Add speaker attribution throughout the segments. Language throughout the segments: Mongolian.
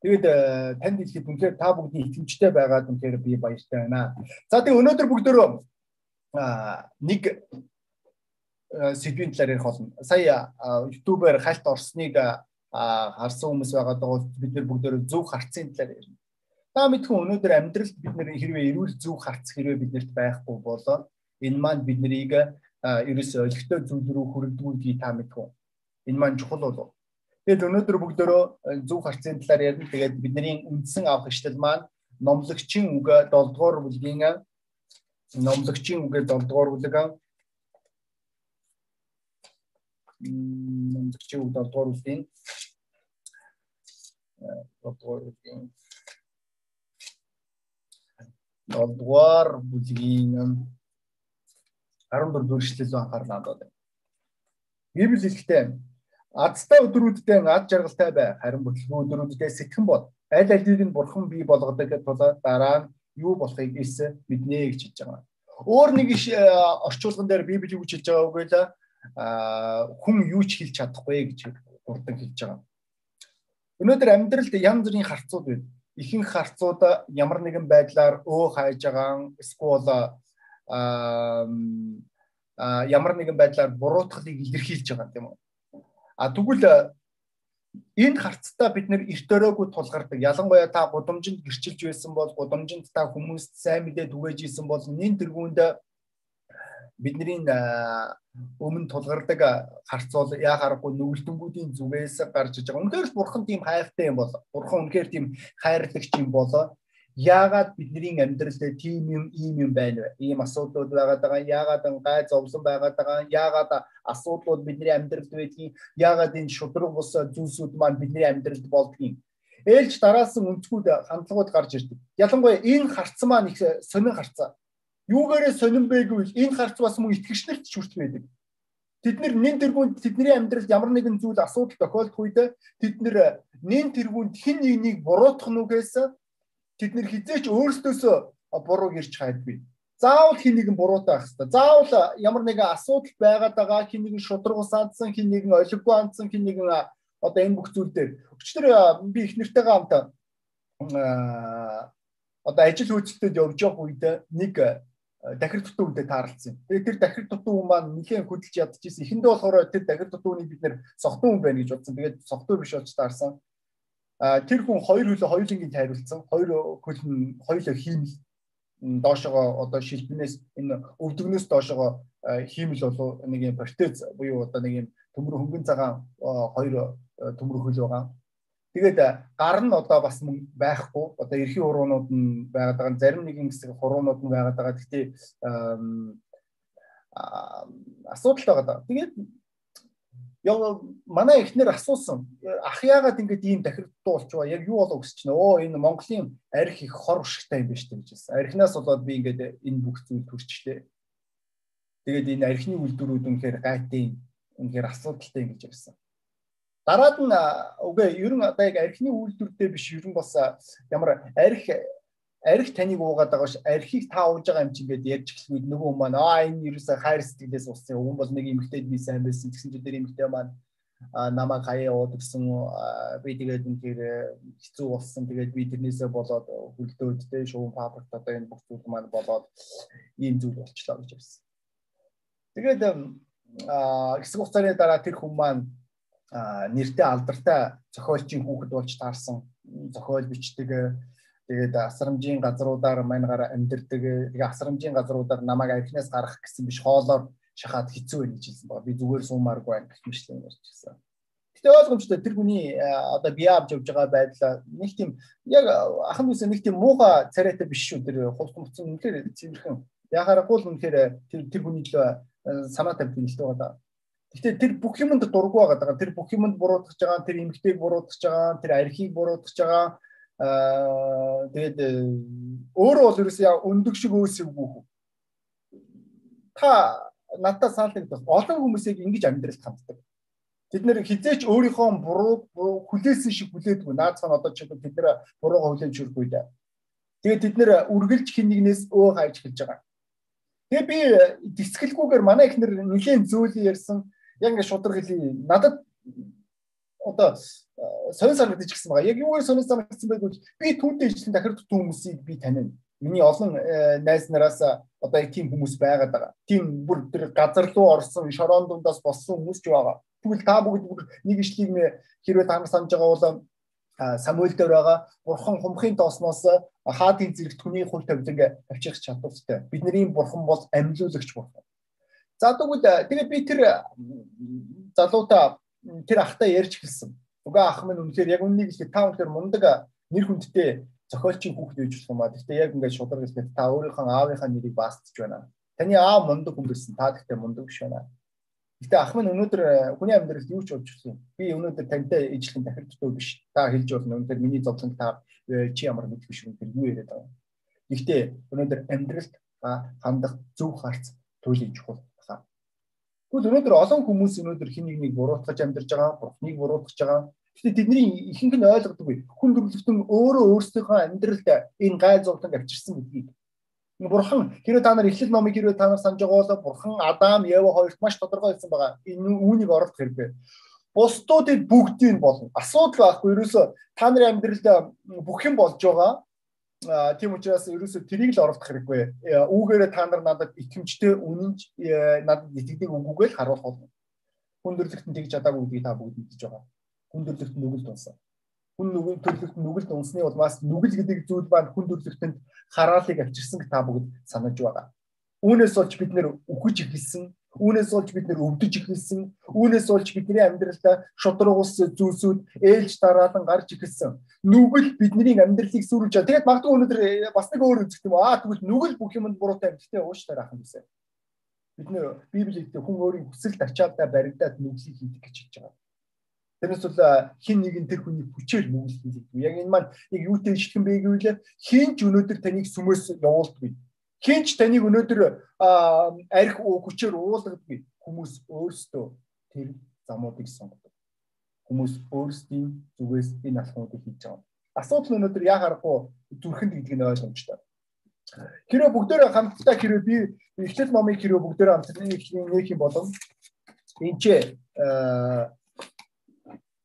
Speaker 1: Тэгээд танд хэлэхэд үнэхээр та бүгдийн итгэмжтэй байгаад үнэхээр би баяртай байна. За тэгээд өнөөдөр бүгдөө нэг сэдвийн талаар ярих болно. Сая YouTube-аар хальт орсныг харсан хүмүүс байгаа даа бид нар бүгдөө зөв харцын талаар ярина. Та мэдхэн өнөөдөр амьдралд бид нэр хэрвээ эрүүл зөв харц хэрвээ биднэрт байхгүй болоо энэ маань бид нарыг ерөөс олигтой зүйл рүү хүрдгүүлгийг та мэдхэн. Энэ маань чухал болов. Тэгэд өнөөдөр бүгдөө зөв харцын талаар ярина. Тэгээд бидний үндсэн авах ишлэл маань номлогчийн үг 7 дугаар бүлгийн номлогчийн үг 7 дугаар бүлэг номлогчийн үг 7 дугаар бүлгийн 7 дугаар бүлгийн 7 дугаар бүлгийн 14 дугаар эшлэл анхаарлаа байна. Библи хэлэхдээ азтай өдрүүддээ ад жаргалтай бай. Харин бүтлгүй өдрүүддээ сэтгэн бод. Аль алийг нь бурхан бий болгодог тул дараа нь юу болохыг ис мэднэ гэж хэлж байгаа. Өөр нэг орчуулган дээр Библи юу хэлж байгаа үгүй л хүн юу ч хэлж чадахгүй гэж дурдан хэлж байгаа. Өнөөдөр амьдралд янз бүрийн харцууд байна ихэнх харцууд ямар нэгэн байдлаар өө хайж байгаа эсвэл ямар нэгэн байдлаар буруутгалыг илэрхийлж байгаа юм уу. А тэгвэл энэ харцтай бид нэр эрт өрөөгөө тулгардаг. Ялангуяа та гудамжинд гэрчилж байсан бол гудамжинд та хүмүүст сайн мэдээ түгээж исэн бол нин тэргуунд бидний өмнө тулгардаг харц бол яа харахгүй нүгэлтэнгүүдийн зүгээс гарч иж байгаа. Үнэхээр л бурхан тийм хайртай юм бол бурхан үнэхээр тийм хайрлагч юм болоо яагаад бидний амьдралд тийм юм ийм юм байна вэ? Ийм асуудлууд байгаад байгаа. Яагаад гай зовлон байгаад байгаа. Яагаад асуудлууд бидний амьдралд байдгийг, яагаад энэ шудраг бус зүйлсүүд маань бидний амьдралд болдгийг. Ээлж дараалсан өнцгүүд хандлагууд гарч ирдэг. Ялангуяа энэ харц маань их сонин харцаа Юугээрээ сонирн бэ гэвэл энэ харц бас мөн итгэгчнэрт ч хүртэл байдаг. Тэд нэр нэн тэргуунд тэдний амьдралд ямар нэгэн зүйл асуудал тохиолдох үед тэд нэр нэн тэргуунд хэн нэгнийг буруутгах нүгээс тэд нэр хизээч өөрсдөөсөө бурууг ирж хайдгүй. Заавал хэн нэгэн буруутаа ах хэвээр. Заавал ямар нэгэн асуудал байгаад байгаа хэн нэгэн шудрагус андсан хэн нэгэн олиггүй андсан хэн нэгэн одоо энэ бүх зүйл дээр. Өчтөр би их нэртэйгээ хамт одоо ажил үйлчлэлтэд явж явах үед нэг дахир дутуу үнтэй таарлцсан. Тэгээд тэр дахир дутуу хүн маань нэлээд хөдөлж ядчихсэн. Эхэндээ болохоор тэр дахир дутууны бид нэр согтун хүн байна гэж бодсон. Тэгээд согтуу биш болж таарсан. Тэр хүн хоёр хөлөө хоёулангийн тайруулсан. Хоёр хөл нь хоёулаа хиймэл доошогоо одоо шилбэнээс энэ өвдөгнөөс доошогоо хиймэл болов нэг юм протез буюу одоо нэг юм төмөр хөнгөн цагаан хоёр төмөр хөл байгаа. Тэгээд гар нь одоо бас мөн байхгүй. Одоо эрхийн хуруунууд нь байгаад байгаа. Зарим нэгэн хэсэг хуруунууд нь байгаад байгаа. Гэхдээ асуудал байгаа даа. Тэгээд яг манай эхнэр асуусан. Ах яагаад ингэж ийм дахир дуулчваа? Яг юу болов гэж чинь. Оо энэ Монголын арх их хор уршигтай юм байна шүү дээ гэж хэлсэн. Архинаас болоод би ингээд энэ бүх зүйл төрчтэй. Тэгээд энэ архины үйлдвэрүүд үнэхээр гайтын үнэхээр асуудалтай гэж ярьсан. Дараад нь үгүй ер нь одоо яг архины үйлдвэртэй биш ер нь бас ямар арх арх таныг уугаад байгаа ш архийг та ууж байгаа юм чи ингээд ярьж эхлэхэд нөгөө маань аа энэ ерөөсө хайр сэтгэлээс уссан хүн бол нэг эмэгтэй би сайн байсан. Гэсэн чинь тэр эмэгтэй маань намайг хаяа ууд гэсэн би тэгээд үнээр хэцүү болсон. Тэгээд би тэрнээсээ болоод хөлдөөд тэ шуун фабрикт одоо энэ бүх зүйл маань болоод ийм зүйл болчлоо гэж хэлсэн. Тэгээд хэсэг хугацааны дараа тэр хүн маань нэртэй алдартай зохиолчийн хүүхэд болж таарсан. Зохиол бичдэг тэгээд асрамжийн газруудаар маньгаар амьдэрдэг тэгээд асрамжийн газруудаар намайг архинаас гарах гэсэн биш хоолоор шахаад хэцүү байх гэж хэлсэн байна. Би зүгээр суумааргүй байх гэх мэтлэн ярьчихсан. Гэтэ ойлгомжтой тэр хүний одоо бие авч явж байгаа байдал нэг тийм яг ахан үсэ нэг тийм мууга царайтай биш шүү тэр хулц муцсан үнэхээр цэвэрхэн. Яхаарахгүй л үнэхээр тэр тэр хүний л санаа тавьдаг л байгаа. Гэхдээ тэр бүх юмд дургу байгаа. Тэр бүх юмд буруутгаж байгаа, тэр эмгтэйг буруутгаж байгаа, тэр архийг буруутгаж байгаа. Аа тэгээд э, өөрөө бол ерөөсөө өндөг шиг өөсөйгүй хөө. Та надад саалдаг олон хүмүүсийг ингэж амьдралд ханддаг. Тэд нэр хизээч өөрийнхөө буруу хүлээсэн шиг хүлээдгүй. Наацхан одоо ч бид нэр бурууга хүлээж хүргүй дээ. Тэгээд тэд нэр үргэлж хин нэгнээс өө хайж хэлж байгаа. Тэгээ би дэсгэлгүйгээр манай ихнэр нэгэн зөөлөн ярьсан яг ингээд шудраг хэлий. Надад одоо сонир санагдаж гисэн байгаа. Яг юугаар сонир санагдсан байг вэ? Би түүнтэй ижилхэн дахир дутуу хүмүүсийг би таниа. Миний олон найз нараас одоо тийм хүмүүс байгаад байгаа. Тийм бүр тэр газар руу орсон шорон дундаас боссон хүмүүс ч байгаа. Тэгвэл та бүгд бүр нэг ишлийг хэрвээ та нар санаж байгаа бол Самуэль дээр байгаа бурхан хумхын доосноос хаадын зэрэг түүний хөл тавиланг авчих чадвартай. Бидний бурхан бол амьлуулагч бурхан. За тэгвэл тэгээ би тэр залуудаа тэр ахтай ярьж гэлсэн. Уга ах минь үнэхээр яг үннийг хэлээ та үнэхээр мундаг нэр хүндтэй зохиолчийн хүүхэд байж болох юм а. Гэхдээ яг ингээд шударга хэлээ та өөрийнхөө аавынхаа нэрийг баасдж байна. Таны аав мундаг хүн байсан. Та гэхдээ мундаг биш байна. Гэтэ ах минь өнөөдөр э, хүний амьдралд юу ч болж өгсөн. Би өнөөдөр тантай ижлэн дахир дутуу биш. Та хэлж болно. Өнөөдөр миний зовлон та э, чи ямар мэдгүй шүү өнөөдөр юу яриад байгаа. Гэхдээ өнөөдөр амьдралд хандах зөв харц туйлын чухал. Тэгвэл өнөөдөр олон хүмүүс өнөөдөр хин нэг буруутгаж амьдарч байгаа, бурхныг буруутгаж байгаа. Гэтэ тэдний ихэнх нь ойлгодоггүй. Хүн төрлөختөн өөрөө өөрсдийнхөө амьдралд энэ гай зовлон авчирсан гэдгийг Бурхан хэрвээ та нар эхлэл номыг хэрвээ та нар санаж байгаа бол Бурхан Адам, Ева хоёрт маш тодорхой хэлсэн байгаа. Энэ үүнийг оруулах хэрэгтэй. Бусдуудыг бүгдийг болно. Асуудал байхгүй. Ерөөсө та нарын амьдралд бүх юм болж байгаа тийм учраас ерөөсөө тэрийг л оруулах хэрэггүй. Э, үүгээрээ та нар надад итгэмжтэй үнэнч э, надад итгэдэг үгүүгээ л харуулах болно. Хүндрэлт нь тэгж чадаагүй гэдгийг та бүгд мэдж байгаа. Хүндрэлт нүгэлд унсан. Хүн нүгэн төрлөخت нүгэлд унсны улмаас нүгэл гэдэг зүйл маань хүндрэлтэнд хараалыг авчирсан та бүгд санаж байгаа. Үүнээс болж бид нэр үхэж эхэлсэн Үүнээс болж бид нэр өвдөж эхэлсэн. Үүнээс болж бидний амьдралдаа шудрагус зүйлсүүд ээлж дараалан гарч эхэлсэн. Нүгэл бидний амьдралыг сүрүүлж байгаа. Тэгээд магадгүй өнөөдөр бас нэг өөр үзэх юм аа тэгвэл нүгэл бүх юмд буруутай амттай ууштаар ахын гэсэн. Бид нэр Библиэд хүн өөрийн хүсэлд ачаалтаа баригдаад нүглийг хийдэг гэж хэлж байгаа. Тэрнээс бол хин нэг нь тэр хүний хүчээр мөнгө хийлэгдэв. Яг энэ маань яг юутэй ижилхэн бэ гэвэл хин ч өнөөдөр таныг сүмөөс явуулдаггүй. Хин ч таныг өнөөдөр арх хүчээр уулгадаггүй. Хүмүүс өөрсдөө тэр замуудыг сонгодог. Хүмүүс өөрсдийн зүгээс энэ алхмуудыг хийж байгаа. Асуудал нь өнөөдөр яг харахгүй зүрхэнд гэдэг нь ойлгомжтой. Хэрвээ бүгдөө хамтдаа хэрвээ би эхлэл номыг хэрвээ бүгдөө хамтдаа нэг юм болон энэ ч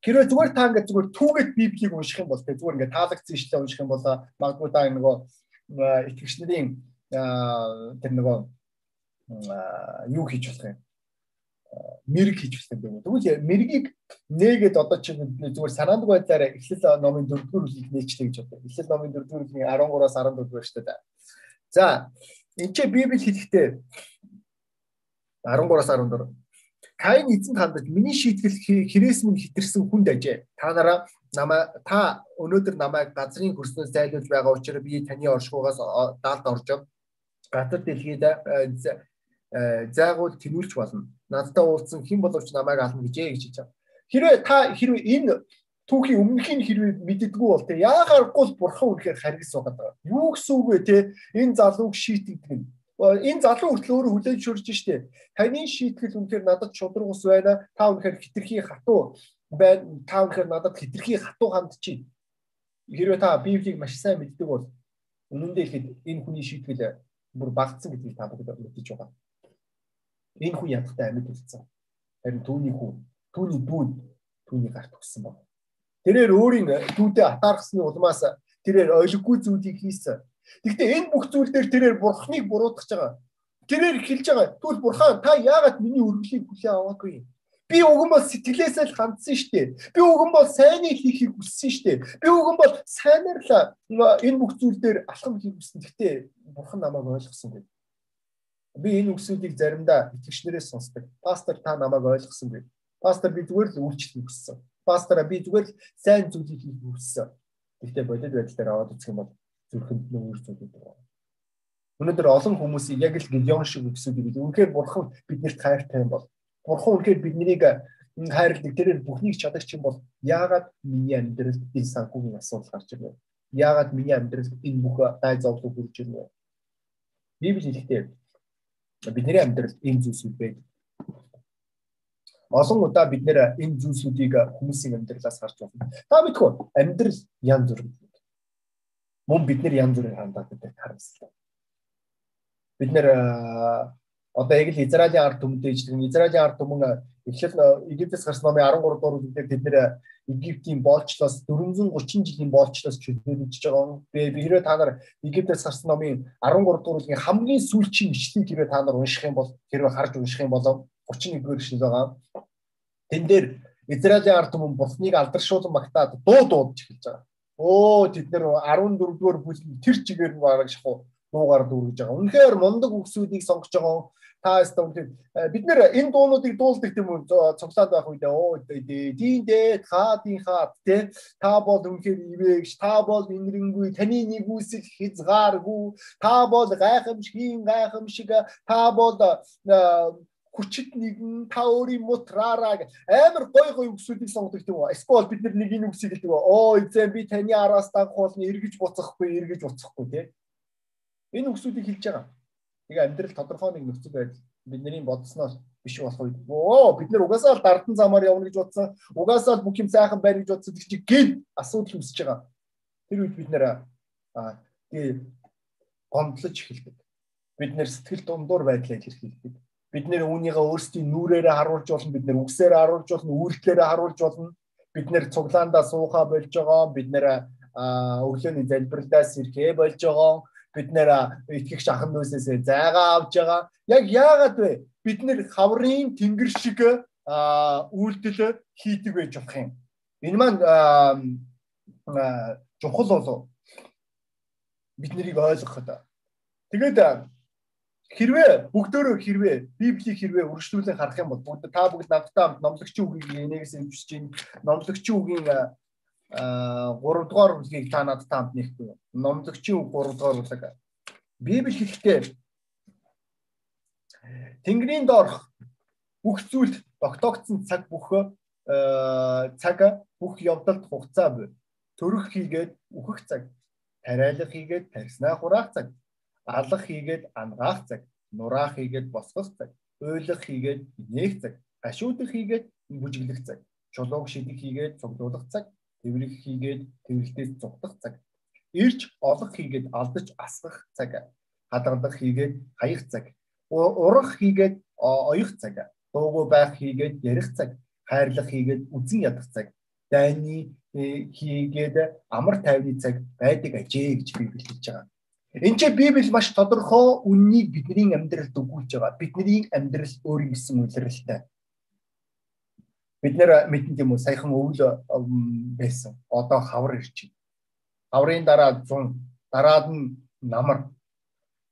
Speaker 1: Хэрвээ зүгээр та ингээд зүгээр түүгээд библийг унших юм бол тэ зүгээр ингээд таалагдсан ишлээ унших юм бол магадгүй та нөгөө итгэгчнэрийн тэр нөгөө юу хийж болох юм мэрэг хийж болсон юм. Тэгвэл мэргийг нээгээд одоо чи зүгээр санаандгүй байдлаар эхлэл номын 4-р бүлгийг нээчлээ гэж бодъё. Эхлэл номын 4-р бүлгийн 13-аас 14 байна шүү дээ. За энэ чи библи хэлэхдээ 13-аас 14 Каин эзэнт хандаж миний шийтгэл хэрээс минь хитэрсэн хүнд ажээ. Та нараа намаа та өнөөдөр намайг газрын хөрснөөс зайлуулж байгаа учраас би таны оршуугаас даалд орж газар дэлхийд заагуул тэмүүлж болно. Надтай уулзсан хэн боловч намайг ална гэжээ гэж хэлж байгаа. Хэрвээ та хэрвээ энэ түүхийн өмнөхийг хэрвээ мэддэггүй бол те яагаргүй бурхан үнэхээр харгас байгаа. Юу гэсэн үг вэ те энэ залууг шийтгдэг нь энэ залуу хүртэл өөрөө хүлээж шүрж штэ. Таны шийтгэл үнэхээр надад шудраг ус байна. Та үнэхээр хитрхи хатуу байна. Та үнэхээр надад хитрхи хатуу хандчих. Хэрвээ та Библийг маш сайн мэддэг бол үнэндээ ихэд энэ хүний шийтгэл бүр багцсан гэдгийг та бүгд мэдэж байгаа. Энэ хүн ядахтай амьд үлдсэн. Харин түүний хүн, түүний дүү түүний гарт өгсөн баг. Тэрээр өөрийн дүүдэд атаархсны улмаас тэрээр ойлггүй зүйлийг хийсэн Гэхдээ энэ бүх зүйл дээр тэрээр бурхныг буруутгах байгаа. Тэрээр хэлж байгаа. Тэгвэл бурхан та яагаад миний өргөлийг хүлээн аваагүй? Би уган бол сэтгэлээсээ л хандсан штэ. Би уган бол сайныг хийхийг хүссэн штэ. Би уган бол сайнаар л энэ бүх зүйл дээр алхам хийх хүссэн. Гэхдээ бурхан намайг ойлгосонгүй. Би энэ үгсүүдийг заримдаа итгэгчнэрээс сонсдог. Пастор та намайг ойлгосонгүй. Пастор би зүгээр л үйлчлэх хүссэн. Пастор би зүгээр л сайн зүйлийг хийх хүссэн. Гэхдээ бодит байдал дээр аваад үзэх юм бол зүрхэнд нь өөрчлөлт байгаа. Өнөөдөр олон хүмүүсийг яг л Гидеон шиг үгсүүдийг үнэхээр бурхан биднэрт хайртай юм бол бурхан үнэхээр биднийг хайрладаг тэрээр бүхнийг чадагч юм бол яагаад миний амьдралд энэ санхүүгийн асуудал гарч ирнэ? Яагаад миний амьдралд энэ бүх дай зовлон хүрч ирнэ? Библи хэлэхдээ бидний амьдралд энэ зүйлсүүд байдаг. Олон удаа бид нэр энэ зүйлсүүдийг хүмүүсийн амьдралаас харж байна. Та мэдгүй амьдрал янз бүр мөн бид нэр янз бүрийн хандаад байдаг харамсалтай. Бид нэр одоо яг л Израилийн ард түмэнд дэжлэг Израилийн ард түмэн эхлэл Египтээс гарсан номын 13 дугаар үлдээр тэд нэр Египтийн боолчлоос 430 жилийн боолчлоос чөлөөлж байгаа. Би хэрвээ та нар Египтээс гарсан номын 13 дугаар бүлгийн хамгийн сүүлчийн ишлэгийг хэрвээ та нар унших юм бол хэрвээ харж унших юм бол 31-р ишлэл байгаа. Тэн дээр Израилийн ард түмэн Бурхныг алдаршуулан магтаад дуу дуудаж эхэлж байгаа. Оо тэд нэр 14 дугаар бүлгийн тэр чигээр бараг шахуу дуугаар дүүргэж байгаа. Үнэхээр мундаг үгсүүдийг сонгож байгаа. Та эсвэл бид нэр энэ дуунуудыг дуулдаг тийм үү цуглаад байх үедээ оо тийм дээ та тийм хаа тий та бол үнэхээр ивэгш та бол инрэнгүй таны нэгүсэл хязгааргүй та бол гайхамшигын гайхамшиг та бол хүчит нэгэн та өөрийн мутраараа амар гой гой үгсүүдийг сонгодог тийм үү. Эсвэл бид нэг энэ үгсийг хэлдэг. Оо эзэн би таны араас дагахуулна эргэж буцахгүй эргэж буцахгүй тий. Энэ үгсүүдийг хэлж байгаа. Тэгээ амьдрал тодорхой нэг нөхцөл байдал бидний бодсноос биш болох үед оо бид нар угаасаа л дардан замаар явна гэж бодсон. Угаасаа л бүх юм сайхан байна гэж. Тэг чи гээд асуудал үүсэж байгаа. Тэр үед бид нэр аа тэгээ гомдлож эхэлдэг. Бид нэр сэтгэл дундуур байдлаа илэрхийлдэг. Бид нэр үүнийгээ өөрсдийн нүрээрээ харуулж болно. Бид нэр үгсээрээ харуулж болно. Үүрэгтлээрээ харуулж болно. Бид нэр цуглаандаа суухаа болж байгаа. Бид нэр өглөөний залбиралдаа сэрхээ болж байгаа бид нэр итгэгч ахын дүүсээс зайгаа авж байгаа. Яг яагаад вэ? Бид нэр хаврын тэнгэр шиг үйлдэл хийдэг байж болох юм. Энэ маань чухал болов бид нарыг ойлгоход. Тэгээд хэрвээ бүгдөө хэрвээ библийг хэрвээ үргэлжлүүлэн харах юм бол бүгд та бүгд надтай номлогчийн үгийг энэгээс хэмжиж чинь номлогчийн үгийн 3 дугаар бүлгийг та надад таамт нэхгүй. Номлогчийн үг 3 дугаар бүлэг. Библи хэлэхдээ Тэнгэрийн доорх бүх зүйлд тогтоогдсон цаг бүх цаг бүх явдалд хугацаа буй. Төрөх хийгээд үхэх цаг, тариалах хийгээд тарснаа хураах цаг, алах хийгээд ангаах цаг, нураах хийгээд босгох цаг, уйлах хийгээд нээх цаг, гашуудах хийгээд бүжиглэх цаг, чулууг шидэх хийгээд цуглуулах цаг, Тэврэг хийгээд тэврэлтээс зугдах цаг. Ирж олох хийгээд алдаж асгах цаг. Хадгалах хийгээд хаях цаг. Урах хийгээд оёх цаг. Дуугүй байх хийгээд ярих цаг. Хайрлах хийгээд үзен ядах цаг. Дайны э, хийгээд амар тайвны цаг байдаг ажээ гэж Библи хэлж байгаа. Энд чинь Библи маш тодорхой үннийг бидний амьдралд өгүүлж байгаа. Бидний амьдрал өөрийн гэсэн үйлрэлтэй бид нэр мэдэн юм уу саяхан өвөл байсан. Одоо хавар байна. Хаврын дараа 100, дараад нь намар.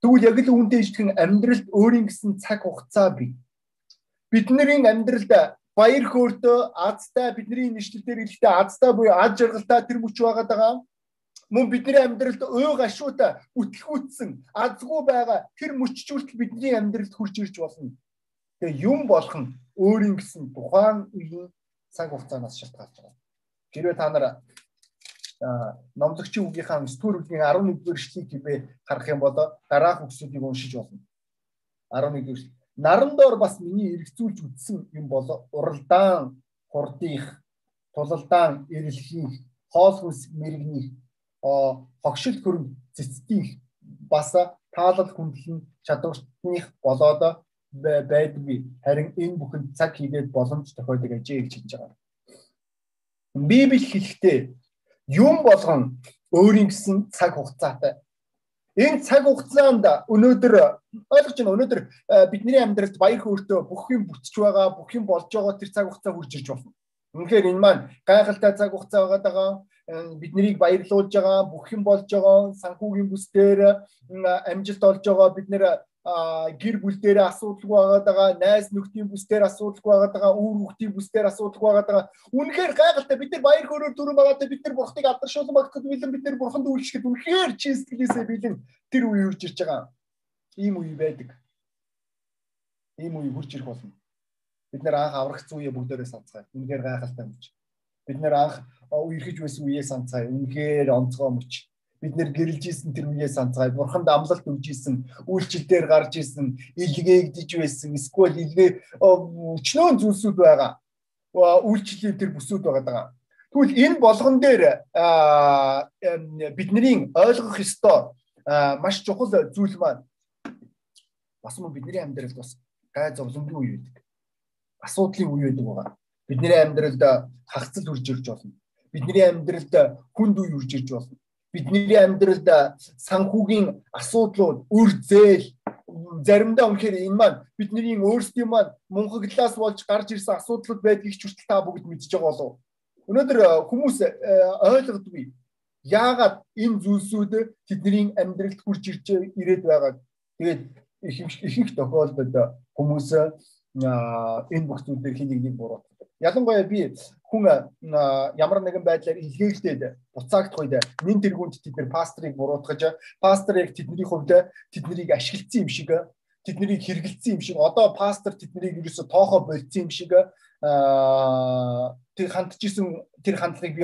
Speaker 1: Тэгвэл яг л үүнтэй ижилхэн амьдралд өөрийн гэсэн цаг хугацаа бий. Бидний амьдралд баяр хөөртөө азтай бидний нэшлэлээр хэлэхдээ азтай буюу аз жаргалтай тэр мөч байгаад байгаа. Мөн бидний амьдралд ой гашуутай үтлгүүцсэн азгүй байгаа тэр мөччүүртэл бидний амьдралд хурж ирж болно. Тэгээ юм болгон өөрийн гэсэн тухайн үеийн цаг хугацаанаас шалтгаалж байгаа. Хэрвээ та нар номлогчийн үгийнхаа сэтгүүр үгийн 11-р эшлэгийг хэмээ харах юм бол дараах үгсүүдийг уншиж болно. 11-р эшлэл. Наран доор бас миний эргцүүлж үтсэн юм бол уралдаан хурдих, тулалдаан эрэлхих, хоол хүнс мэрэгних, хогшил хөрөм цэцдих бас таалал хүндлэн чадварных болоод байдгүй. Харин энэ бүхэн цаг хийгээд боломж тохиодог ажээ гэж хэлж байгаа. Библи хэлэхдээ юм болгон өөрийн гэсэн цаг хугацаатай. Энэ цаг хугацаанд өнөөдөр ойлгож байна өнөөдөр э, бидний амьдралд баяр хөөртөө бүх юм бүтэж байгаа, бүх юм болж байгаа тэр цаг хугацаа хурж ирж болно. Үнэхээр энэ маань гайхалтай цаг хугацаа байгаа э, бид нарыг баярлуулж байгаа, бүх юм болж байгаа, санхүүгийн бүсдээр амжилт олж байгаа бид нэр гэр бүл дээр асуудалгүй байгаад байгаа, найз нөхдийн бүс дээр асуудалгүй байгаад байгаа, үр хүүхдийн бүс дээр асуудалгүй байгаад байгаа. Үнэхээр гайхалтай бид нар баяр хөөрөөр дүрэн байгаад бид нар бурхтыг алдаршуулсан багтад бэлэн бид нар бурханд үйлчлэхэд үнэхээр чи сэтгэлээсээ бэлэн тэр үе үрж ирж байгаа. Ийм үе байдаг. Ийм үе хурж ирэх болно. Бид нар анх аврагц үе бүгдээрээ санацгаая. Үнэхээр гайхалтай мөч. Бид нар анх үерхэж байсан үеэ санацгаая. Үнэхээр онцгой мөч бид нэр гэрэлж исэн тэр үеэ санацгаая. Бурханд амлалт өгж исэн, үйлчлэлээр гарч исэн, илгээгдэж байсан, эсвэл илгээ өчнөө зүйлсүүд байгаа. Үйлчлэлийн тэр бүсүүд байгаа даа. Тэгвэл энэ болгон дээр бидний ойлгох ёстой маш чухал зүйл маань бас мөн бидний амьдралд бас гай зовлонгийн үе байдаг. Асуудлын үе байдаг байгаа. Бидний амьдралд хагцал хурж ирж болно. Бидний амьдралд хүнд үе үрж ирж болно. Бидний амьдралд санхүүгийн асуудлууд, үр зээл заримдаа үнэхээр энэ маань бидний өөрсдийн маань мунхаглаас болж гарч ирсэн асуудлууд байдгийг ч хүртэл та бүгд мэдж байгаа болов. Өнөөдөр хүмүүс ойлгодгүй яагаад энэ зүйлсүүд тэдний амьдралд хурж ирж ирээд байгааг. Тэгээд ихэнх тохиолдолд хүмүүс энэ бүх зүйлээр хэнийг нэг буруутгадаг. Ялангуяа би хүн ямар нэгэн байдлаар илгээлтэд буцаагдах үед нэн тэргуунд тэд нэр пастрыг буруутгаж пастор яг тэдний хувьд тэднийг ашиглацсан юм шиг тэднийг хэрэгэлцсэн юм шиг одоо пастор тэднийг ерөөсө тоохоо болцсон юм шиг тэр хандчихсан тэр хандлагыг би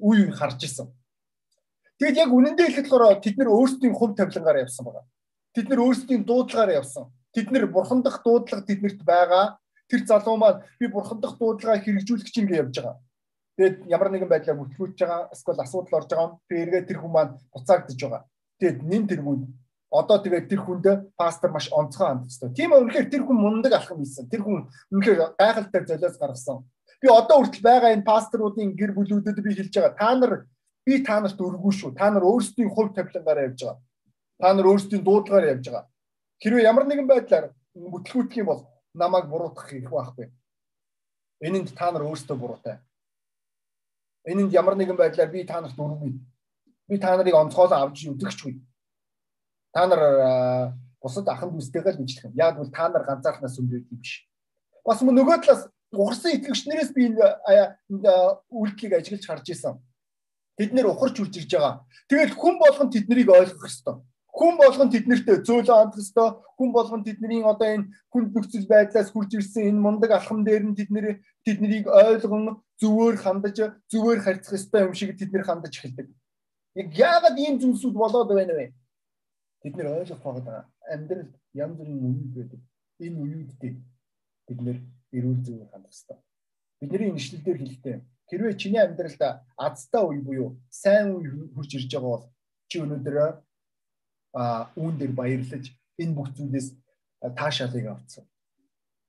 Speaker 1: үе үе харж исэн. Тэгэд яг үнэндээ хэлэхэд болохоор тэд нэр өөрсдийн хувь тавилангаар явсан байгаа. Тэд нэр өөрсдийн дуудлагаар явсан. Тэд нэр бурхан дахь дуудлага тэднэрт байгаа. Тэр залуу маань би бурхан дахь дуудлагаа хэрэгжүүлэх чинь гэж явж байгаа. Тэгээд ямар нэгэн байдлаар бүтлгүүлж байгаа эсвэл асуудал орж байгаа юм. Би эргээ тэр хүн маань буцаагдж байгаа. Тэгээд нин тэргүүд одоо тэгээд тэр хүнд пастор маш онцгой хандсан. Тийм үнэхээр тэр хүн мундаг алхам хийсэн. Тэр хүн үнэхээр гайхалтай золиос гаргасан. Би одоо хүртэл байгаа энэ пасторуудын гэр бүлүүдэд би хэлж байгаа. Та нар би та нарт өргөө шүү. Та нар өөрсдийн хувь тавилангаараа явж байгаа. Та нар өөрсдийн дуудлагаар явж байгаа. Хэрвээ ямар нэгэн байдлаар бүтлгүүтэх юм бол намайг буруутгах хэрэг байхгүй. Энэнд та нар өөрсдөө буруутай. Энэнд ямар нэгэн байдлаар би та нарт өргөе. Би та нарыг онцгойлон авч үзэгчгүй. Та нар бусад ахын дүүстэйгээ л бичлэх юм. Яг бол та нар ганцаархнаас өндөр юм биш. Бас нөгөө талаас угарсан итгэгчнэрээс би энэ үйлдэлийг ажиглаж харж исэн. Тэд нэр ухарч үрж ирж байгаа. Тэгэл хүн болгон тэднийг ойлгох ёстой. Хүн болгон тэднэрт зөөлөн хандах ёстой. Хүн болгон тэдний одоо энэ хүнд нөхцөл байдлаас хурж ирсэн энэ мундаг алхам дээр нь тэдний тэднийг ойлгон зөвөөр хандаж зөвөөр харьцах ёстой юм шиг тэд нэр хандаж эхэлдэг. Яг яагаад ийм зүйлсүүд болоод байна вэ? Тэд нэр ойлгох байгаа. Амьдрал янз бүрийн үеүүд байдаг. Энэ үеүүдтэй бид нэр эрүүл зөвөөр хандах ёстой. Бидний нэшлэл дээр хэлдэг Хэрвээ чиний амьдралд азтай үе буюу сайн үе хурж ирж байгаа бол чи өнөөдөр үүн дээр баярлаж энэ бүх зүйлээс таашаалыг авцсан.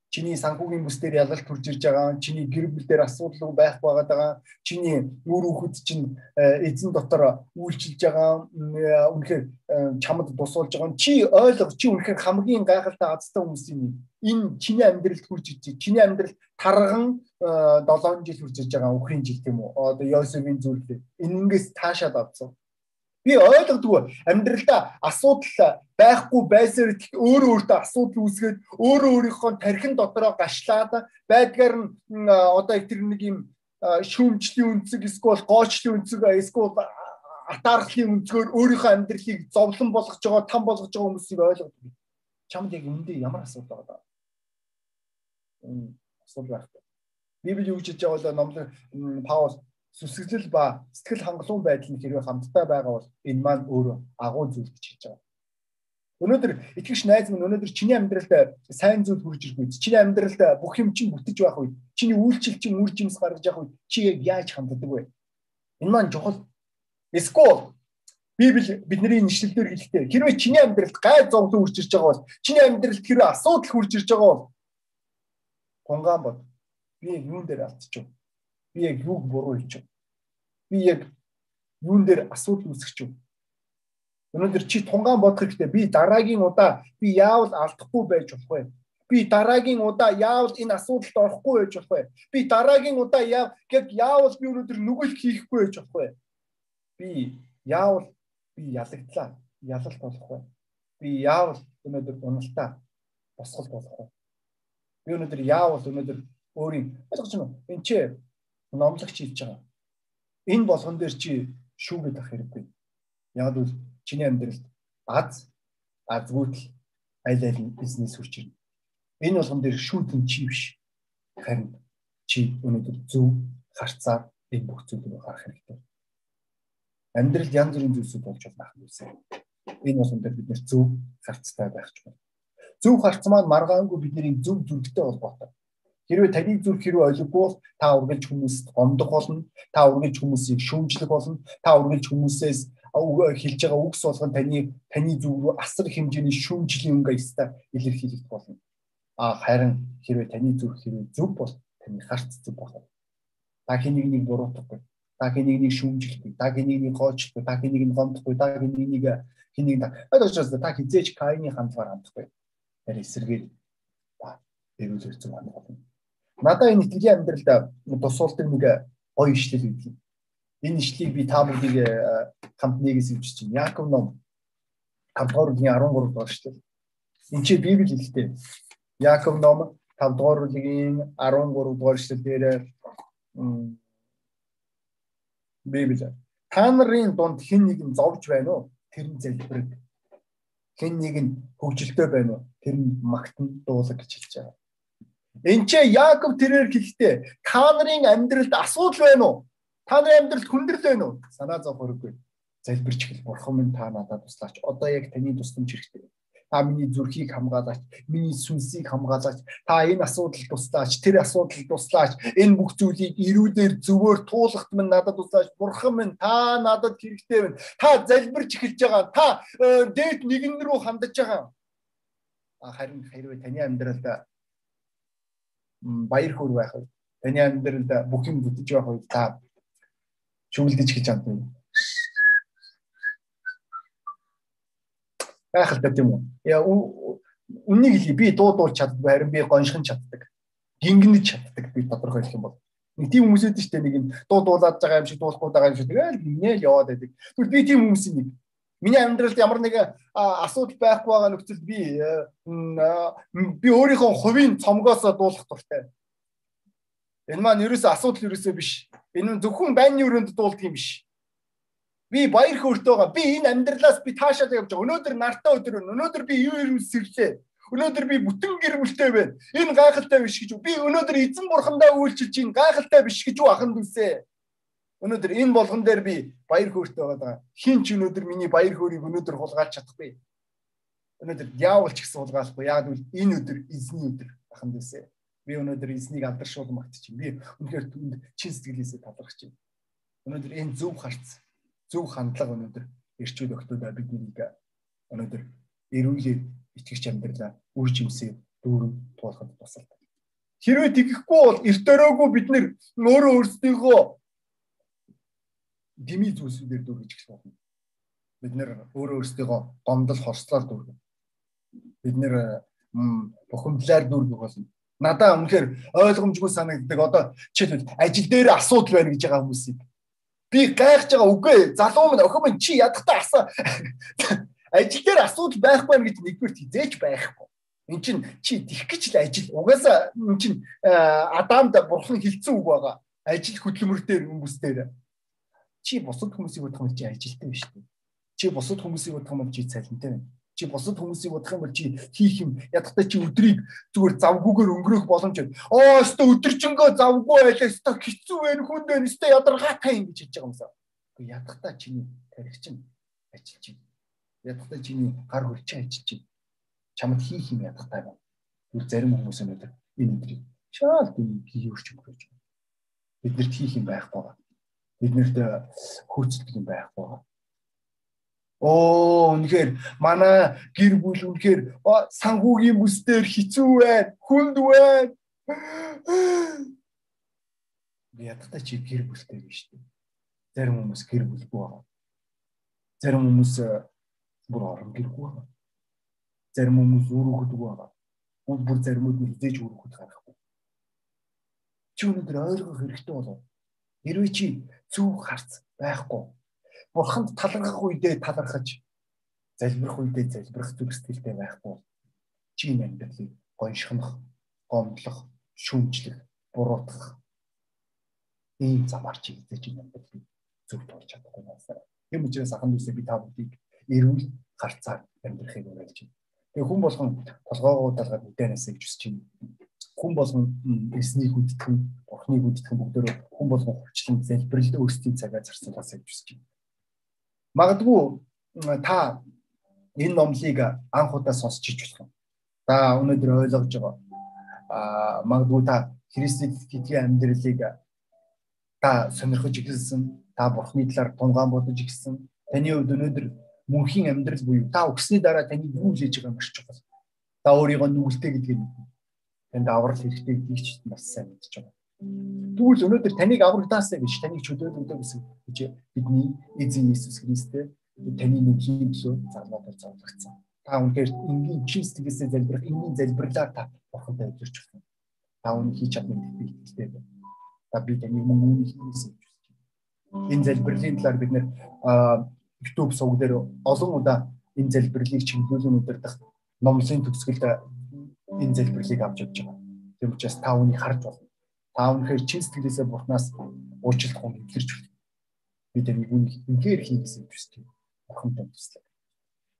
Speaker 1: Чиний санхүүгийн бүс дээр ялалт хурж ирж байгаа, чиний гэр бүл дээр асуудал байх байгаад байгаа, чиний үр хүүхэд чинь эзэн дотор үйлчилж байгаа, үнэхээр чамд тусуулж байгаа. Чи ойлго, чи үнэхээр хамгийн гайхалтай азтай хүмүүс юм энэ чиний амьдралд хурж иж чиний амьдралд тарган 7 жил хурж иж байгаа өхрийн жил тийм үү одоо Йосефийн зүйлээ энэнгээс таашаад авсан би ойлгодгүй амьдралдаа асуудал байхгүй байсаар өөрөө өөртөө асуудал үүсгээд өөрөө өөрийнхөө тархин дотроо гашлаад байдгаар нь одоо тэр нэг юм шүүмжлийн үнцэг эсвэл гоочлын үнцэг эсвэл атаархлын өнцгөр өөрийнхөө амьдралыг зовлон болгож байгаа там болгож байгаа хүмүүсийг ойлгодог. Чамд яг үндэ ямар асуудал байгаа асуудал байхгүй. Библи юу гэж хэлж байгаа бол номлог Паул сүсгэлэл ба сэтгэл хангалуун байдал нь хэрвээ хамтдаа байгаа бол энэ маань өөрөө агуу зүйл гэж хэлж байгаа. Өнөөдөр итгэгч найз минь өнөөдөр чиний амьдралд сайн зүйл хүрж ирэх үед чиний амьдралд бүх юм чинь бүтэж байх үед чиний үйлчлэл чинь үр жимс гаргаж явах үед чи яг яаж ханддаг вэ? Энэ маань чухал. Эсвэл Библи бидний нэшлэлээр хэлдэг. Хэрвээ чиний амьдралд гай зовлон үрж ирж байгаа бол чиний амьдралд хэрвээ асуудал хүрж ирж байгаа бол гонгаан бод. Би юун дээр алдчих вэ? Би яг юуг буруу хийчих вэ? Би яг юун дээр асуудал үүсгэж вэ? Өнөөдөр чи тунгаан бодох хэрэгтэй. Би дараагийн удаа би яавал алдахгүй байж болох вэ? Би дараагийн удаа яавал энэ асуудалд орохгүй байж болох вэ? Би дараагийн удаа яав яг яавал би өнөөдөр нүгэл хийхгүй байж болох вэ? Би яавал би ялагдлаа. Ялалт болох вэ? Би яавал өнөөдөр уналтаа босгол болох вэ? Би өнөөдөр яавал өнөөдөр өөрийн ойлгож байна уу? Энд чи номлогч хийж байгаа. Энэ болгон дээр чи шүүгээд ах хэрэггүй. Яг л чиний амьдралд аз азгүйтэл аль аль нь бизнес хүрч ирнэ. Энэ болгон дээр шүүдэн чи биш. Харин чи өнөөдөр зөв харцаар энэ бүх зүйлийг харах хэрэгтэй. Амьдрал янз бүрийн зүйлсүүд болж байна юусэн. Энэ болгон дээр бид нэр зөв харцтай байх ч байна зөв харц маань маргаангүй бидний зөв зүрхтэй холбоотой. Хэрвээ таныг зүрх хэрвээ олиггүй бол та ургалж хүмүүст гомдох болно. Та ургалж хүмүүсийг шүүмжлэх болно. Та ургалж хүмүүсээс хэлж байгаа үгс болгон таны таны зүг рүү асар хэмжээний шүүмжлийн өнгө яста илэрхийлэгдэх болно. А харин хэрвээ таны зүрх хэрвээ зөв бол таны харц зөв байна. Та хэнийг нэг буруутгахгүй. Та хэнийг нэг шүүмжилдэггүй. Та хэнийг нэг гоочдгүй. Та хэнийг нэг гомдохгүй. Та хэнийг нэг хэнийг одоо учраас та хизээч кайны хандлагаар хандахгүй. Тэр эсэргээр та эрүүл хэвцэн хандах болно. Надаа энэ итгэлийн амьдралд тусуулдаг нэг гоё ишлэл юм. Энэ ишлийг би та бүдийг хамт нэгээс ивч чинь. Яаков ном 5 дугаар бүлгийн 13 дугаар ишлэл. Энд чи Библи хэлтэй. Яаков ном 5 дугаар бүлгийн 13 дугаар ишлэл дээр Библи. Та нарын дунд хэн нэгэн зовж байна уу? Тэр нь залбирэг. Хэн нэгэн хөвгөлтэй байна уу? Тэр нь магтан дуулаг гэж хэлж байгаа. Чи Яаков тэрээр хэлэхдээ та нарын амьдралд асуудал байна уу? Та нарын амьдралд хүндрэл байна уу? Санаа зов хөрөхгүй. Залбирч хэл бурхан минь та надад туслаач. Одоо яг таны тусламж хэрэгтэй. Та миний зүрхийг хамгаалаач, миний сүнсийг хамгаалаач. Та энэ асуудал туслаач, тэр асуудал туслаач. Энэ бүх зүйлийг ирүүдээр зөвөөр туулахт минь надад туслаач. Бурхан минь та надад хэрэгтэй байна. Та залбирч эхэлж байгаа. Та э, дээд нэгэн рүү хандаж байгаа. Харин хэрвээ таны амьдралд баяр хөөр байх үед таны амьдралд бүх юм бүтэж байх үед та шүглдэж гэж амтна. Гайхалтай тийм үү? Яа үннийг хэлье би дуудуулж чаддгүй харин би гоншин чаддаг. Гингэнэж чаддаг би тодорхой хэлэх юм бол. Нэг тийм хүмүүс үүдэн штэ нэг юм дуудуулаад байгаа юм шиг дуулахгүй байгаа юм шиг тэгэл гинээл яваад байдаг. Тэгвэл би тийм хүмүүсийн нэг Миний амьдралд ямар нэг асуудал байхгүй байгаа нөхцөлд би би өөрийнхөө хувийн цомгоос дуулах дуртай. Энэ маань ерөөсөө асуудал ерөөсөө биш. Энэ зөвхөн байрны өрөөнд дуулдаг юм биш. Би баяр хөөртэй байгаа. Би энэ амьдралаас би таашаад явж байгаа. Өнөөдөр нартай өдөр өнө. Өнөөдөр би юу юм сэрлээ. Өнөөдөр би бүтэн гэр бүлтэй байна. Энэ гайхалтай биш гэж. Би өнөөдөр эзэн бурхандаа үйлчилж чинь гайхалтай биш гэж юу аханд үсэ. Өнөөдөр энэ болгон дээр би баяр хөөртэй байгаа. Хин ч өнөөдөр миний баяр хөөргийг өнөөдөр хулгайлж чадахгүй. Өнөөдөр диавол ч гэсэн хулгайлахгүй. Яг нь энэ өдөр эзний өдөр ахын дэсэ. Би өнөөдөр эзнийг алдаршуул магтчих. Би үнэхээр түнд чин сэтгэлээсээ талархаж байна. Өнөөдөр энэ зөв харц, зөв хандлага өнөөдөр ирчүүд өгтөдөө биднийг өнөөдөр эрүүлээ итгэж амьдралаа үр жимсээ дүүрэн туулахад тусалдаг. Хэрвээ тэгэхгүй бол эрт өрөөгөө бид нөр өөрөө өөрсдийнхөө дими зүйлсүүдээр дүүргэж эхлэх болно. Бид нэр өөрөө өөрсдийгөө гомдол хорслоор дүүргэн. Бид нэр бухимдлаар дүүргэх болно. Надаа үнэхээр ойлгомжгүй санагддаг. Одоо жишээлбэл ажил дээр асуудал байна гэж байгаа хүмүүсийг би гайхаж байгаа үгүй залуу минь охин минь чи ядахтаа асаа ажил дээр асуудал байхгүй гэж нэгдүгээр хизээч байхгүй. Энд чинь чи тих гэж л ажил. Угаасаа энэ чинь Адамд бурхан хэлсэн үг байгаа. Ажил хөдөлмөр дээр хүмүүс дээр чи бусад хүмүүсийг бодох юм чи ажилтан биш үү? Чи бусад хүмүүсийг бодох юм чи цалинтай байна. Чи бусад хүмүүсийг бодох юм бол чи хийх юм ядахтай чи өдрийг зүгээр завгүйгээр өнгөрөх боломж байна. Оо өстө өдөржингөө завгүй байлаа өстө хэцүү байна хүн дээ өстө ядаргаатай юм гэж хэлж байгаа юмсаа. Гэхдээ ядахтай чиний тарих чинь ажиллаж байна. Ядахтай чиний гар хөлчин ажиллаж байна. Чамд хийх юм ядахтай байна. Тэр зарим хүмүүс өнөдөр энэ өдрийг шаал тийм өрч өнгөрөөж байна. Биднэрт хийх юм байхгүй байна биднэрт хөөцөлдөг юм байхгүй. Оо үнэхээр манай гэр бүл үнэхээр санхүүгийн бүсдэр хэцүү байна, хүнд байна. Би ядахтаа чи гэр бүлтэй биш үү? Зарим хүмүүс гэр бүлгүй байгаа. Зарим хүмүүс бүр орон гэргүй байгаа. Зарим хүмүүс өрөөгдөг байгаа. Хүн бүр заримуд нь хизээж өрөөхөд гарахгүй. Чи өнөөдөр ойлгох хэрэгтэй болов. Хэрвээ чи зүв харц байхгүй. Бурханд талархах үедээ талархаж, залбирах үедээ залбирах зүрх сэтгэлтэй байхгүй. Чи энэ амьдралыг гоншихнах, гомдлох, шүүмжлэх, буруутгах ийм замаар чи эзэж энэ амьдралыг зөв туулж чадахгүй байна. Тийм учраас ахын дүүсээ би та бүдийг эрүүл харцаар амьдрахыг уриалж байна. Тэгээ хүн болгон толгоогоо далгаад үдэнэсэ гэж хүсэж байна хүн болгон эснийг үдтгэн, бурхныг үдтгэн бүгдөө хүн болгон хурцлан залбирал өөрсдийн цагаа зарсан бас гэж хүсэж байна. Магадгүй та энэ номлыг анх удаа сонсч иж болох юм. Та өнөөдөр ойлгож байгаа. Аа магадгүй та Христэд итгэлийн амьдралыг та сонирхож эхэлсэн, та бурхны талаар тунгаан бодож эхэлсэн, Таны хувьд өнөөдөр мөнхийн амьдрал буюу та өгсөний дараа таны юу хийж байгаа маш чухал. Та өөрийгөө нүгэлтэй гэдгийг танд аврал хэрэгтэй гэдгийг ч бас сайн мэдж байгаа. Тэгвэл өнөөдөр таныг аврагдаасаа биш таныг чөлөөлөдөө гэсэн гэж бидний эзэн Иесус Христтэй таны нүглийн төлөө зармаар зарлагдсан. Та үнээр энгийн чин сэтгэлээсээ залбирах энгийн залбирлаар та бурхантай өдөрч байна. Та үнийг хийж чадна гэдэгт итгэлтэй байна. Та би таны мөн үүнийг хийсэн гэж хүсэж байна. Энэ залбирлын талаар бид нэр YouTube сувг дээр олон удаа энэ залбирлыг чиглүүлэн удирдах номлын төгсгөлд энэ залбирлыг авч явж байгаа. Тийм учраас та үнийг харж болно. Та үнэхээр чин сэтгэлээсээ бурхнаас уучлалт хоног илэрч байна. Би тэрийг үнийг үнээр хий гэсэн юм шүү дээ бурхантай туслаа.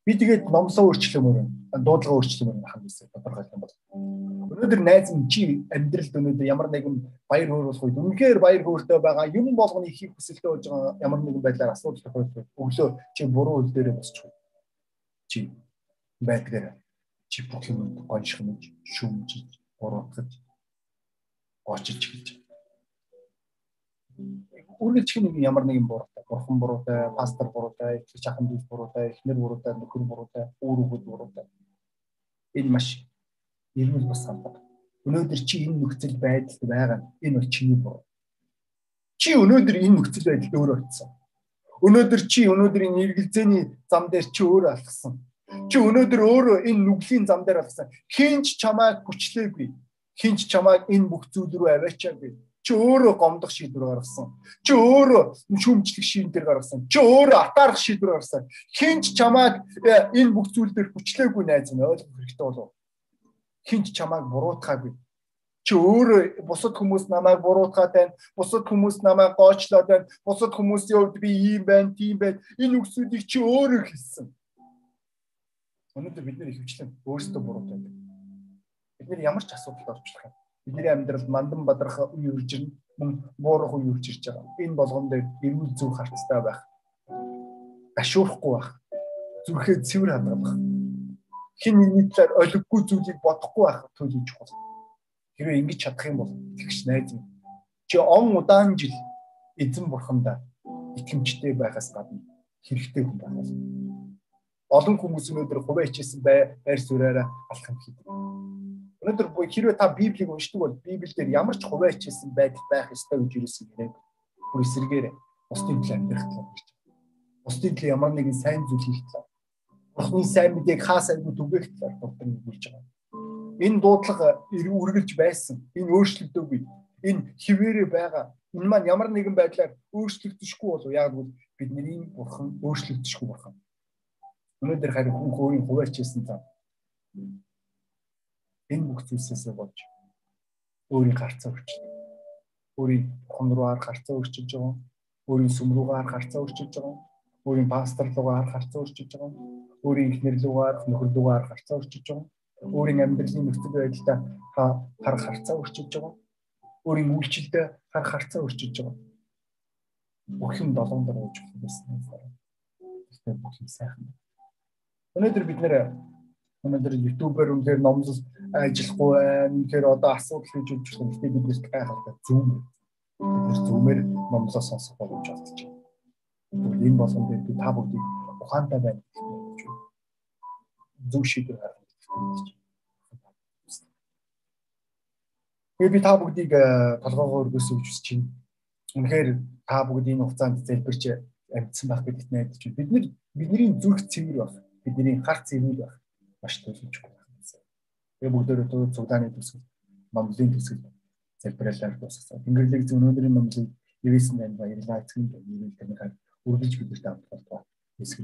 Speaker 1: Би тэгээд номлоо өөрчлөмөр дуудлага өөрчлөмөр хандсан тодорхойлох юм бол өнөөдөр найз минь чи амьдралд өнөөдөр ямар нэгэн баяр хөөрүүлэх үед үнэхээр баяр хөөртэй байгаа юм болгоны хийх хүсэлтэй болж байгаа ямар нэгэн байдлаар асуудал тохиолдол өглөө чи буруу үйл дээрээ босчих. Чи байдгаар чи бүх юм гоншихмж шүмжиж буруутгаж гоочиж гэж үргэлжлэх нэг ямар нэгэн буруутай, бурхан буруутай, пастор буруутай, их чахан дүүс буруутай, эхнэр буруутай, нөхөр буруутай, өөр хүүхэд буруутай. Энэ маш эрүүл бас хамбаг. Өнөөдөр чи энэ нөхцөл байдалд байгаа энэ бол чиний буруу. Чи өнөөдөр энэ нөхцөл байдалд өөрөө очсон. Өнөөдөр чи өнөөдөр энэ эргэлзээний зам дээр чи өөрөө алхсан. Чи өнөөдөр өөрөө энэ нүглийн зам дээр алхсан. Хинч чамайг хүчлээгүй. Хинч чамайг энэ бүх зүйл рүү аваачаагүй Чи өөрөө гомдох шийдвэр гаргасан. Чи өөрөө шүүмжлэх шийдвэр гаргасан. Чи өөрөө атаарах шийдвэр гаргасан. Хинч чамайг э, энэ бүх зүйл дээр хүчлээгүй найз нь ойлгох хэрэгтэй болов. Хинч чамайг буруутгаагүй. Чи өөрөө бусад хүмүүс намайг буруутгаад байна. Бусад хүмүүс намайг гоочлоод байна. Бусад хүмүүсийн хувьд би ийм байна, тийм байна. Энэ үгсүүдийг чи өөрөө хэлсэн. Өнөөдөр бид нэр ихэвчлэн өөрсдөө буруутай байдаг. Бид нэр ямар ч асуудалд орчлох юм бидний амьдралд мандан бадрах үе үрж ирнэ мөн буурах үе үрж ирж байгаа. Энэ болгон дээр эрүүл зүв харцтай байх. Ашуурахгүй байх. Зүрхээ цэвэр хадгалах. Хин нэгний талаар олиггүй зүйлийг бодохгүй байх төлөв чухал. Хэрвээ ингэж чадах юм бол тэгш найз минь. Чи он удаан жил эзэн бурхандаа итгэмжтэй байхаас гадна хэрэгтэй хүн байх. Олон хүмүүс өнөөдөр хуваа хичээсэн бай байр суураараа алхам хийдэг Өнөөдөр хэрвээ та Библийг уншдаг бол Библиэлд ямар ч хуваа хичээсэн байдал байх ёстой гэж юусэн гэрээ. Бүр эсэргээр бусдын төлөө амьдрах гэж. Бусдын төлөө ямар нэгэн сайн зүйл хийх талаар. Бурхны сайн мэдээг хаа сайгүй түгээх талаар дуртай нэгүүлж байгаа. Энэ дуудлага үргэлж байсан. Энэ өөрчлөгдөөгүй. Энэ хിവэрэ байгаа. Энэ маань ямар нэгэн байдлаар өөрчлөгдөшгүй болов яг бол бидний бурхан өөрчлөгдөшгүй бурхан. Өнөөдөр харин хүн өөрийн хуваа хичээсэн цаа энэ бүх зүйлсээс болж өөрийн гарцаа өрчдөг. Өөрийн хон руу арга гарцаа өрчиж байгаа. Өөрийн сүм рүү арга гарцаа өрчиж байгаа. Өөрийн пастор руу арга гарцаа өрчиж байгаа. Өөрийн эхнэр арга нөхөр арга гарцаа өрчиж байгаа. Өөрийн амьдралын нөхцөл байдлаа харах гарцаа өрчиж байгаа. Өөрийн үйлчлэлдээ харах гарцаа өрчиж байгаа. Бүх юм долоон дор ууж байсан. Гэхдээ бүх юм сайхан. Өнөөдөр бид нэр өнөөдөр YouTube-аар үнээр номлол ажиллахгүй байна. Үнээр одоо асуудал хийж өгч байгаа. Гэхдээ бид нэрт гайхалтай зүүм. Бид зүүмээр номлоо сонсох боломж олгож байна. Тэгвэл энэ болгон дээр би та бүгдийг ухаантай байна гэж зөв шийдвэр гаргах гэж байна. Би би та бүгдийг э, толгоогоо өргөсөж хүсэж байна. Үнэхээр та бүгд энэ хугацаанд залбирч амьдсан байх гэдэгт найдаж байна. Бид нар бидний зүрх цэвэр байх, бидний хар цэвэр байх маш төлөвлөжгүй байх гэсэн. Тэгээ бүгдөө цуглааны төсөв, номлын төсөв залбиралаар дуусгасан. Тэнгэрлэг зөв өнөөдрийн 99 танд баярлалаа. Эцгийн нэрээр танихаар үргэлж бидэрт хамт болтугай. Есүс